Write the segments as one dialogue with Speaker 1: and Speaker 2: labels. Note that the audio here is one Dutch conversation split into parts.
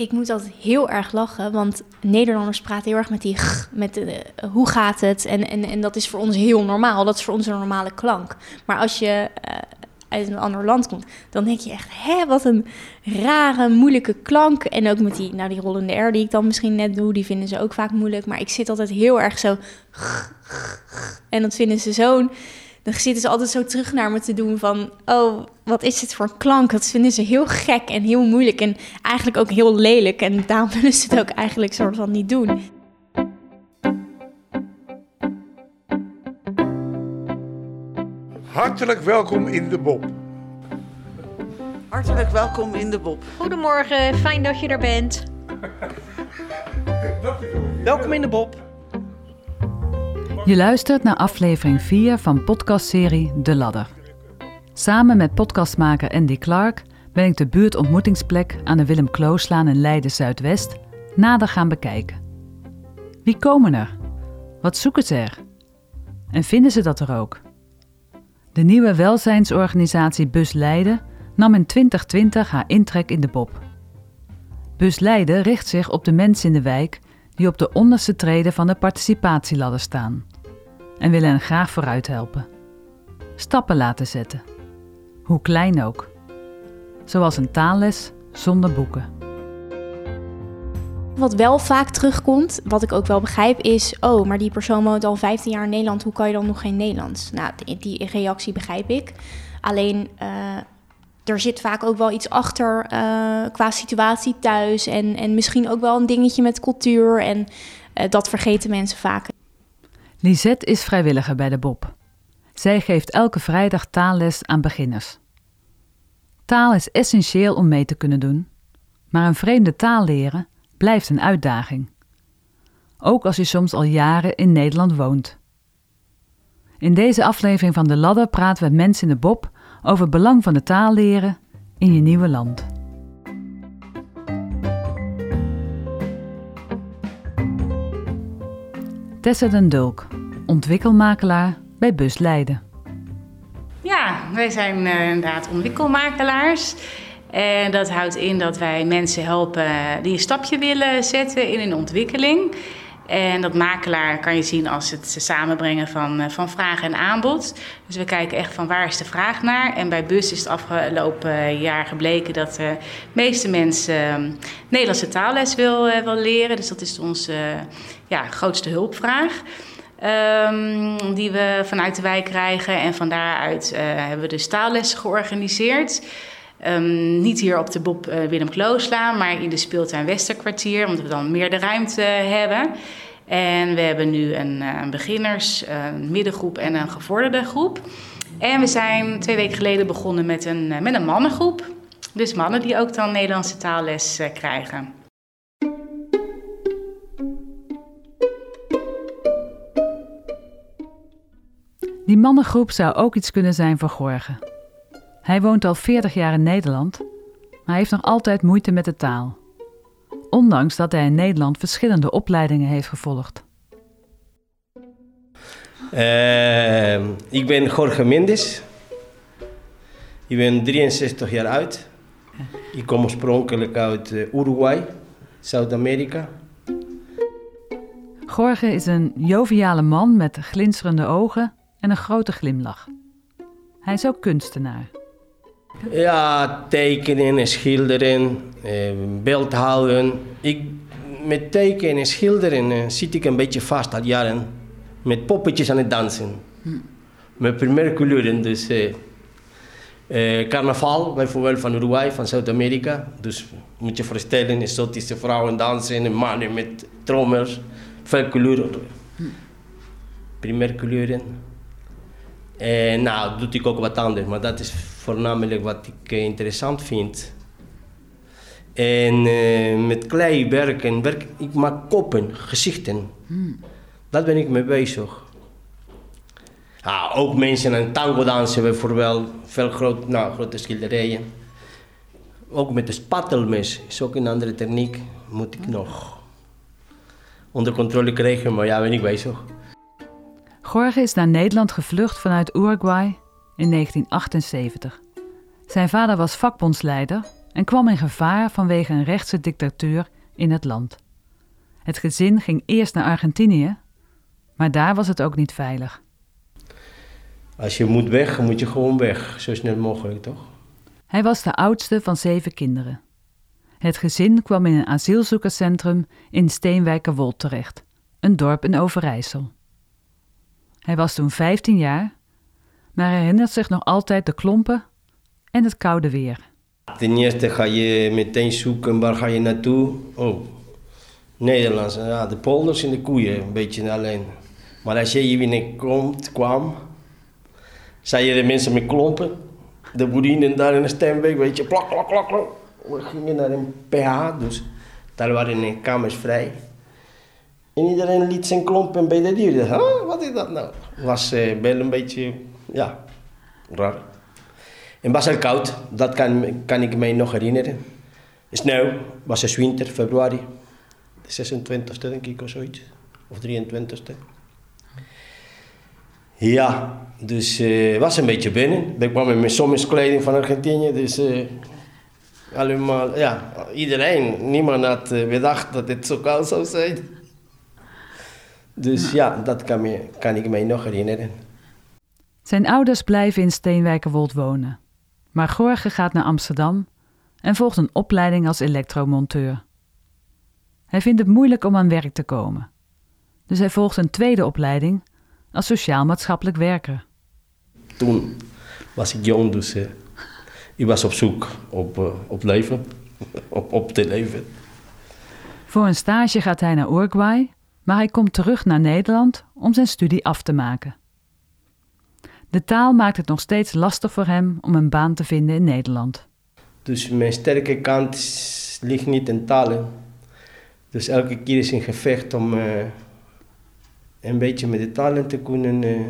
Speaker 1: Ik moet altijd heel erg lachen, want Nederlanders praten heel erg met die g, met de, hoe gaat het? En, en, en dat is voor ons heel normaal. Dat is voor ons een normale klank. Maar als je eh, uit een ander land komt, dan denk je echt, hè, wat een rare, moeilijke klank. En ook met die, nou, die rollende R die ik dan misschien net doe, die vinden ze ook vaak moeilijk. Maar ik zit altijd heel erg zo. En dat vinden ze zo'n. Dan zitten ze altijd zo terug naar me te doen van, oh, wat is dit voor een klank? Dat vinden ze heel gek en heel moeilijk en eigenlijk ook heel lelijk. En daarom willen ze het ook eigenlijk soort van niet doen.
Speaker 2: Hartelijk welkom in de Bob.
Speaker 3: Hartelijk welkom in de Bob.
Speaker 4: Goedemorgen, fijn dat je er bent.
Speaker 5: Welkom in de Bob.
Speaker 6: Je luistert naar aflevering 4 van podcastserie De Ladder. Samen met podcastmaker Andy Clark ben ik de buurtontmoetingsplek aan de Willem Klooslaan in Leiden Zuidwest nader gaan bekijken. Wie komen er? Wat zoeken ze er? En vinden ze dat er ook? De nieuwe welzijnsorganisatie Bus Leiden nam in 2020 haar intrek in de Bob. Bus Leiden richt zich op de mensen in de wijk die op de onderste treden van de participatieladder staan en willen hen graag vooruit helpen. Stappen laten zetten, hoe klein ook. Zoals een taalles zonder boeken.
Speaker 1: Wat wel vaak terugkomt, wat ik ook wel begrijp, is: oh, maar die persoon woont al 15 jaar in Nederland, hoe kan je dan nog geen Nederlands? Nou, die, reactie begrijp ik. Alleen. Uh, er zit vaak ook wel iets achter uh, qua situatie thuis. En, en misschien ook wel een dingetje met cultuur. En uh, dat vergeten mensen vaak.
Speaker 6: Lisette is vrijwilliger bij de Bob. Zij geeft elke vrijdag taalles aan beginners. Taal is essentieel om mee te kunnen doen, maar een vreemde taal leren blijft een uitdaging. Ook als je soms al jaren in Nederland woont. In deze aflevering van De Ladder praten we met mensen in de Bob over het belang van de taal leren in je nieuwe land. Tessa den Dulk, ontwikkelmakelaar bij Bus Leiden.
Speaker 7: Ja, wij zijn uh, inderdaad ontwikkelmakelaars. En dat houdt in dat wij mensen helpen die een stapje willen zetten in een ontwikkeling. En dat makelaar kan je zien als het samenbrengen van, van vraag en aanbod. Dus we kijken echt van waar is de vraag naar. En bij BUS is het afgelopen jaar gebleken dat de meeste mensen Nederlandse taalles wil, leren. Dus dat is onze ja, grootste hulpvraag. Um, die we vanuit de wijk krijgen. En van daaruit hebben we dus taallessen georganiseerd. Um, niet hier op de Bob uh, Willem Klooslaan, maar in de speeltuin Westerkwartier, omdat we dan meer de ruimte hebben. En we hebben nu een, uh, een beginners, een middengroep en een gevorderde groep. En we zijn twee weken geleden begonnen met een, met een mannengroep. Dus mannen die ook dan Nederlandse taalles krijgen.
Speaker 6: Die mannengroep zou ook iets kunnen zijn voor Gorgen. Hij woont al 40 jaar in Nederland, maar heeft nog altijd moeite met de taal. Ondanks dat hij in Nederland verschillende opleidingen heeft gevolgd.
Speaker 5: Uh, ik ben Jorge Mendes. Ik ben 63 jaar oud. Ik kom oorspronkelijk uit Uruguay, Zuid-Amerika.
Speaker 6: Jorge is een joviale man met glinsterende ogen en een grote glimlach. Hij is ook kunstenaar.
Speaker 5: Ja, tekenen en schilderen, eh, beeldhouden. Ik, met tekenen en schilderen eh, zit ik een beetje vast al jaren. Met poppetjes aan het dansen. Hm. Met primaire kleuren, dus... Eh, eh, carnaval, bijvoorbeeld van Uruguay, van Zuid-Amerika. Dus moet je voorstellen, exotische vrouwen dansen en mannen met trommels. Veel kleuren. Hm. Primaire kleuren. En nou, doe ik ook wat anders, maar dat is voornamelijk wat ik interessant vind. En uh, met klei werken, werk, ik maak koppen, gezichten. Hmm. Daar ben ik mee bezig. Ah, ook mensen aan tango dansen bijvoorbeeld, veel groot, nou, grote schilderijen. Ook met de spatelmes is ook een andere techniek, moet ik nog onder controle krijgen, maar ja, ben ik bezig.
Speaker 6: Jorge is naar Nederland gevlucht vanuit Uruguay in 1978. Zijn vader was vakbondsleider en kwam in gevaar vanwege een rechtse dictatuur in het land. Het gezin ging eerst naar Argentinië, maar daar was het ook niet veilig.
Speaker 5: Als je moet weg, moet je gewoon weg. Zo snel mogelijk, toch?
Speaker 6: Hij was de oudste van zeven kinderen. Het gezin kwam in een asielzoekerscentrum in Steenwijkerwold terecht, een dorp in Overijssel. Hij was toen 15 jaar, maar herinnert zich nog altijd de klompen en het koude weer.
Speaker 5: Ten eerste ga je meteen zoeken waar ga je naartoe. Oh, Nederlands. Ja, de polders en de koeien, een beetje alleen. Maar als je hier binnenkomt, kwam, je de mensen met klompen. De boerinnen daar in de Steenwijk, weet je, plak, plak, plak, plak. We gingen naar een PH, dus daar waren de kamers vrij. En iedereen liet zijn klompen bij de dieren. Wat is dat nou? Was uh, wel een beetje, ja, raar. Was heel koud, dat kan, kan ik me nog herinneren. Sneeuw, was het winter, februari. De 26e denk ik of zoiets. Of 23e. Ja, dus uh, was een beetje binnen. Ik kwam met mijn zomerskleding van Argentinië, dus uh, allemaal, ja, iedereen, niemand had uh, bedacht dat het zo koud zou zijn. Dus ja, dat kan, me, kan ik mij nog herinneren.
Speaker 6: Zijn ouders blijven in Steenwijkerwold wonen. Maar Gorge gaat naar Amsterdam en volgt een opleiding als elektromonteur. Hij vindt het moeilijk om aan werk te komen. Dus hij volgt een tweede opleiding als sociaal-maatschappelijk werker.
Speaker 5: Toen was ik jong, dus uh, ik was op zoek op, uh, op leven, op, op te leven.
Speaker 6: Voor een stage gaat hij naar Uruguay, maar hij komt terug naar Nederland om zijn studie af te maken. De taal maakt het nog steeds lastig voor hem om een baan te vinden in Nederland.
Speaker 5: Dus mijn sterke kant ligt niet in talen. Dus elke keer is een gevecht om uh, een beetje met de talen te kunnen uh,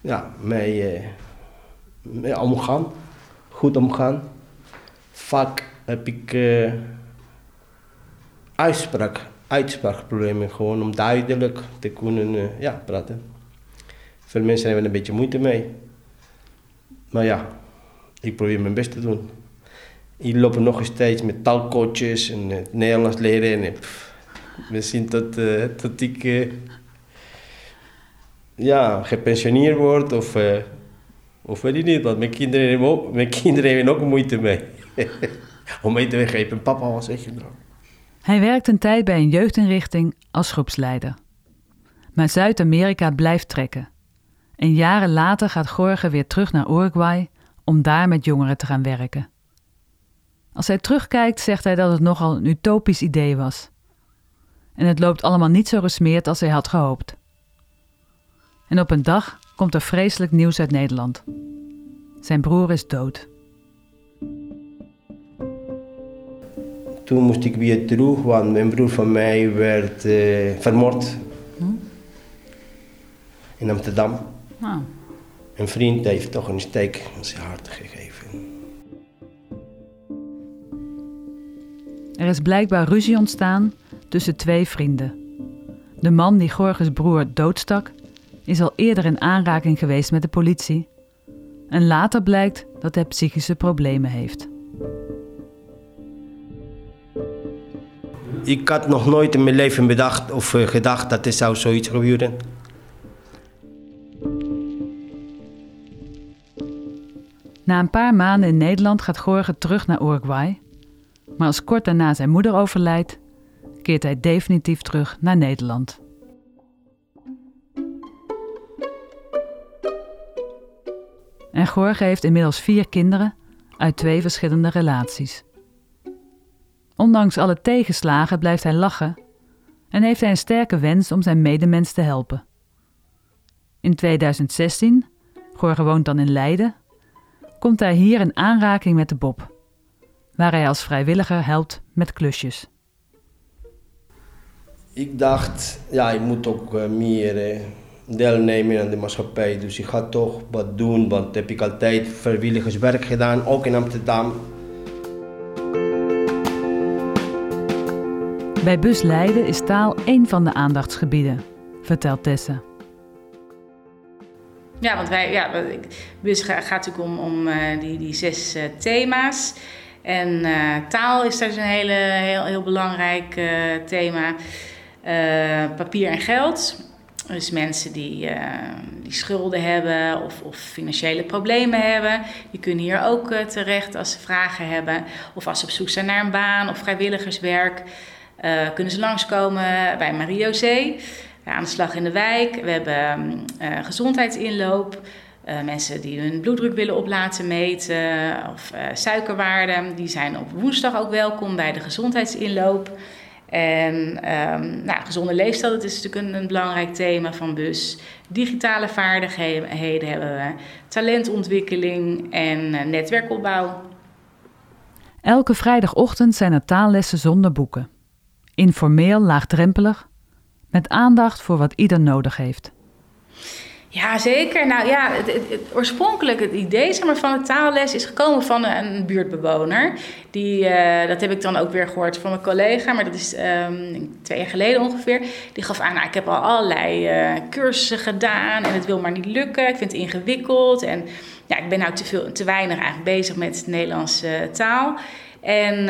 Speaker 5: ja, mee, uh, mee, omgaan. Goed omgaan. Vaak heb ik uitspraak, uitspraakproblemen gewoon om duidelijk te kunnen ja, praten. Veel mensen hebben een beetje moeite mee. Maar ja, ik probeer mijn best te doen. Ik loop nog steeds met taalcoaches en het Nederlands leren. En pff, we zien tot, uh, tot ik uh, ja, gepensioneerd word of, of weet ik niet. Want mijn kinderen hebben ook, mijn kinderen hebben ook moeite mee. Om mee te begrijpen. Papa, zeg je nou?
Speaker 6: Hij werkt een tijd bij een jeugdinrichting als groepsleider. Maar Zuid-Amerika blijft trekken. En jaren later gaat Gorge weer terug naar Uruguay om daar met jongeren te gaan werken. Als hij terugkijkt, zegt hij dat het nogal een utopisch idee was. En het loopt allemaal niet zo gesmeerd als hij had gehoopt. En op een dag komt er vreselijk nieuws uit Nederland. Zijn broer is dood.
Speaker 5: Toen moest ik weer terug, want mijn broer van mij werd uh, vermoord. Hm? In Amsterdam.
Speaker 6: Oh.
Speaker 5: Een vriend heeft toch een steek in zijn hart gegeven.
Speaker 6: Er is blijkbaar ruzie ontstaan tussen twee vrienden. De man die Gorges broer doodstak, is al eerder in aanraking geweest met de politie. En later blijkt dat hij psychische problemen heeft.
Speaker 5: Ik had nog nooit in mijn leven bedacht of uh, gedacht dat er zou zoiets gebeuren.
Speaker 6: Na een paar maanden in Nederland gaat Gorge terug naar Uruguay. Maar als kort daarna zijn moeder overlijdt, keert hij definitief terug naar Nederland. En Gorge heeft inmiddels vier kinderen uit twee verschillende relaties. Ondanks alle tegenslagen blijft hij lachen en heeft hij een sterke wens om zijn medemens te helpen. In 2016, Gorge woont dan in Leiden, komt hij hier in aanraking met de Bob, waar hij als vrijwilliger helpt met klusjes.
Speaker 5: Ik dacht, ja, ik moet ook uh, meer uh, deelnemen aan de maatschappij. Dus ik ga toch wat doen, want heb ik altijd vrijwilligerswerk gedaan, ook in Amsterdam.
Speaker 6: Bij Bus Leiden is taal één van de aandachtsgebieden, vertelt Tessa.
Speaker 7: Ja, want wij, ja, bus gaat natuurlijk om, om die, die zes thema's. En taal is daar dus een hele, heel, heel belangrijk thema. papier en geld. Dus mensen die, die schulden hebben of, of, financiële problemen hebben, die kunnen hier ook terecht als ze vragen hebben. Of als ze op zoek zijn naar een baan of vrijwilligerswerk, kunnen ze langskomen bij Marie-José. Aan de slag in de wijk. We hebben gezondheidsinloop. mensen die hun bloeddruk willen op laten meten of suikerwaarden, die zijn op woensdag ook welkom bij de gezondheidsinloop. En um, nou, gezonde leefstijl, dat is natuurlijk een, belangrijk thema van BUS. Digitale vaardigheden hebben we, talentontwikkeling en netwerkopbouw.
Speaker 6: Elke vrijdagochtend zijn er taallessen zonder boeken. Informeel, laagdrempelig, met aandacht voor wat ieder nodig heeft.
Speaker 7: Ja, zeker. Nou ja, het, het, oorspronkelijk het idee zeg maar, van de taalles is gekomen van een buurtbewoner. Die, uh, dat heb ik dan ook weer gehoord van mijn collega, maar dat is um, twee jaar geleden ongeveer. Die gaf aan, nou, ik heb al allerlei uh, cursussen gedaan en het wil maar niet lukken. Ik vind het ingewikkeld en ja, ik ben nou te, veel, te weinig eigenlijk bezig met de Nederlandse taal. En uh,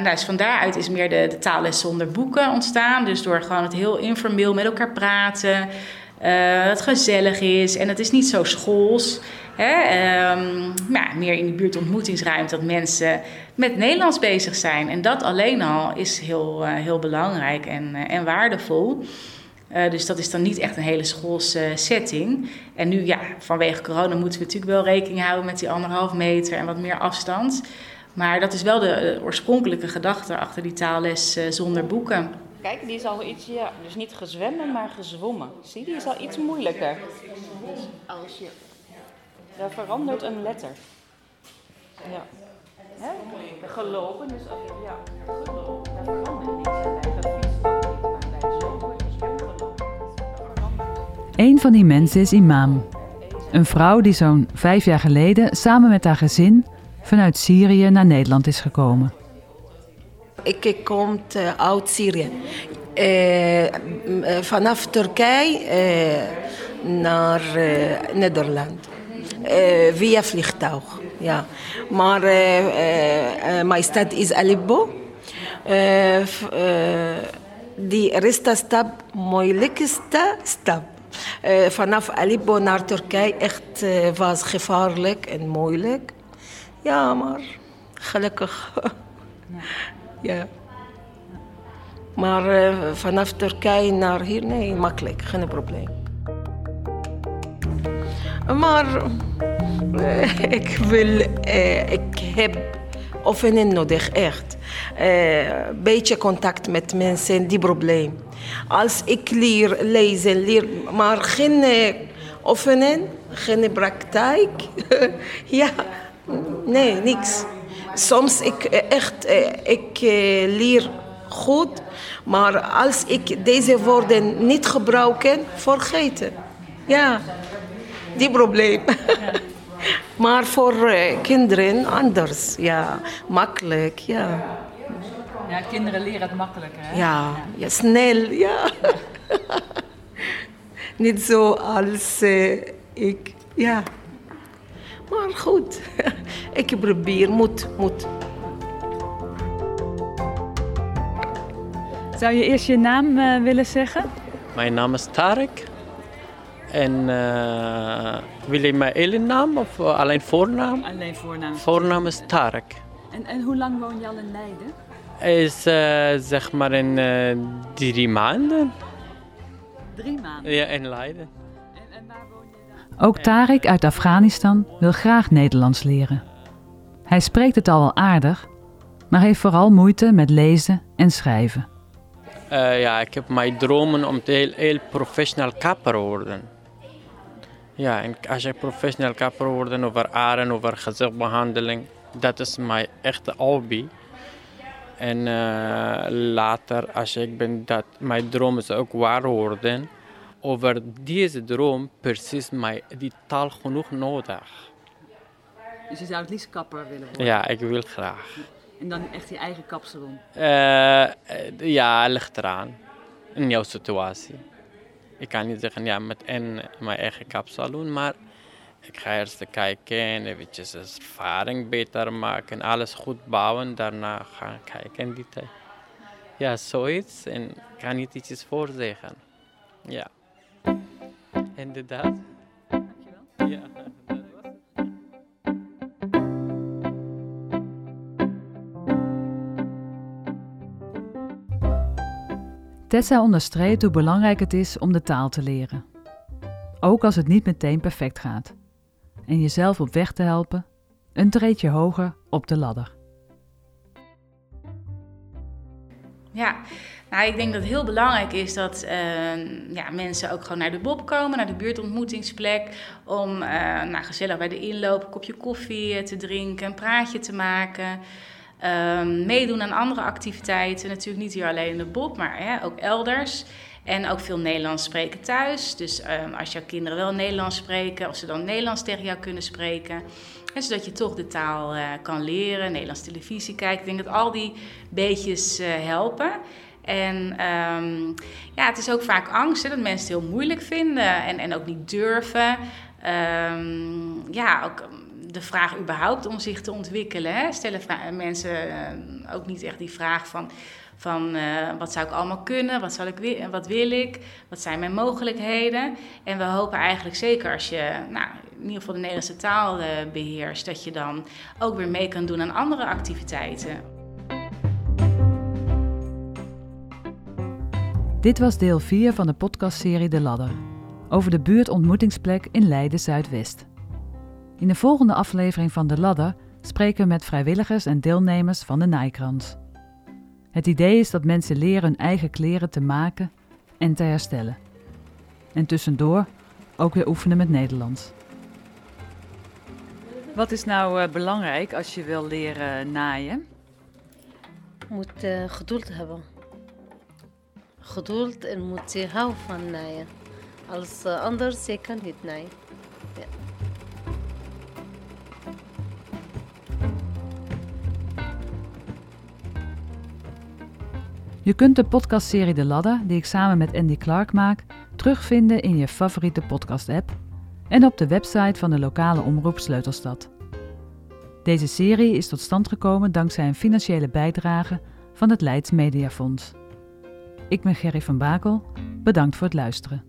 Speaker 7: nou, dus van daaruit is meer de, de zonder boeken ontstaan. Dus door gewoon het heel informeel met elkaar praten... Uh, het gezellig is en het is niet zo schools. Hè? Um, ja, meer in de buurt ontmoetingsruimte dat mensen met Nederlands bezig zijn. En dat alleen al is heel, uh, heel belangrijk en, en waardevol. dus dat is dan niet echt een hele schoolse setting. En nu, ja, vanwege corona moeten we natuurlijk wel rekening houden met die anderhalf meter en wat meer afstand. Maar dat is wel de oorspronkelijke gedachte achter die taalles zonder boeken.
Speaker 2: Kijk, die is al iets, ja, dus niet gezwemmen, maar gezwommen. Zie, die is al iets moeilijker. Als je... Daar verandert een letter. Ja. Hè? Gelopen, dus ja, gelopen. Daar verandert niks.
Speaker 6: Een van die mensen is Imam. Een vrouw die zo'n vijf jaar geleden samen met haar gezin vanuit Syrië naar Nederland is gekomen.
Speaker 3: Ik kom uit Syrië. Uh, vanaf Turkije uh, naar uh, Nederland. via vliegtuig. Ja. Maar mijn stad is Aleppo. die eerste stap, moeilijkste stap. vanaf Aleppo naar Turkije echt was gevaarlijk en moeilijk. Ja, maar gelukkig. Ja. Maar uh, vanaf Turkije naar hier, nee, makkelijk, geen probleem. Maar uh, ik wil, uh, ik heb oefening nodig, echt. Een beetje contact met mensen, die probleem. Als ik leer lezen, leer, maar geen oefening, geen praktijk. ja, nee, niks. Soms ik echt, ik leer goed, maar als ik deze woorden niet gebruik, vergeten. Ja, die probleem. maar voor kinderen anders, ja, makkelijk, ja.
Speaker 2: Ja, kinderen leren het makkelijker, hè?
Speaker 3: Ja, ja snel, ja. niet zo als ik, ja. Maar goed, ik probeer, moet, moet.
Speaker 6: Zou je eerst je naam uh, willen zeggen?
Speaker 8: Mijn naam is Tarek. En uh, wil je mijn hele naam of uh, alleen voornaam?
Speaker 2: Alleen voornaam.
Speaker 8: Voornaam is Tarek.
Speaker 2: En, en hoe lang woon je al in Leiden?
Speaker 8: Is zeg maar in drie maanden.
Speaker 2: Drie maanden?
Speaker 8: Ja, in Leiden.
Speaker 6: Ook Tarek uit Afghanistan wil graag Nederlands leren. Hij spreekt het al wel aardig, maar heeft vooral moeite met lezen en schrijven.
Speaker 8: Uh, ja, ik heb mijn dromen om te heel, heel professioneel kapper worden. Ja, en als je professioneel kapper wordt over aren, over gezichtbehandeling, dat is mijn echte hobby. En uh, later, als ik ben dat mijn droom is ook waar worden, over deze droom precies mijn, die taal genoeg nodig.
Speaker 2: Dus je zou het liefst kapper willen worden?
Speaker 8: Ja, ik wil graag.
Speaker 2: En dan echt je eigen kapsalon?
Speaker 8: Uh, ja, ligt eraan. In jouw situatie. Ik kan niet zeggen, ja, met en mijn eigen kapsalon, maar ik ga eerst kijken en eventjes ervaring beter maken. Alles goed bouwen, daarna gaan kijken in die tijd. Ja, zoiets. En ik kan niet iets voorzeggen. Ja. Inderdaad. Dankjewel. Ja.
Speaker 6: Tessa onderstreept hoe belangrijk het is om de taal te leren. Ook als het niet meteen perfect gaat. En jezelf op weg te helpen, een treedje hoger op de ladder.
Speaker 7: Ja, ik denk dat het heel belangrijk is dat uh, ja, mensen ook gewoon naar de Bob komen, naar de buurtontmoetingsplek. Om uh, nou, gezellig bij de inloop een kopje koffie te drinken, een praatje te maken. Um, meedoen aan andere activiteiten. Natuurlijk niet hier alleen in de Bob, maar ook elders. En ook veel Nederlands spreken thuis. Dus um, als jouw kinderen wel Nederlands spreken, of ze dan Nederlands tegen jou kunnen spreken. En zodat je toch de taal uh, kan leren, Nederlands televisie kijken. Ik denk dat al die beetjes helpen. En um, ja, het is ook vaak angst hè, dat mensen het heel moeilijk vinden en, en ook niet durven. Um, ja, ook de vraag überhaupt om zich te ontwikkelen. Hè? Stellen mensen ook niet echt die vraag van, van uh, wat zou ik allemaal kunnen, wat, zal ik, wat wil ik, wat zijn mijn mogelijkheden. En we hopen eigenlijk zeker als je nou, in ieder geval de Nederlandse taal uh, beheerst, dat je dan ook weer mee kan doen aan andere activiteiten.
Speaker 6: Dit was deel 4 van de podcastserie De Ladder over de buurtontmoetingsplek in Leiden Zuidwest. In de volgende aflevering van De Ladder spreken we met vrijwilligers en deelnemers van de Naaikrans. Het idee is dat mensen leren hun eigen kleren te maken en te herstellen. En tussendoor ook weer oefenen met Nederlands. Wat is nou uh, belangrijk als je wil leren naaien?
Speaker 9: Je moet uh, geduld hebben. Geduld en moet je houden van naaien. Als uh, anders, je kan niet.
Speaker 6: Je kunt de podcastserie De Ladder, die ik samen met Andy Clark maak, terugvinden in je favoriete podcast-app en op de website van de lokale omroep Sleutelstad. Deze serie is tot stand gekomen dankzij een financiële bijdrage van het Leids Mediafonds. Ik ben Gerry van Bakel, bedankt voor het luisteren.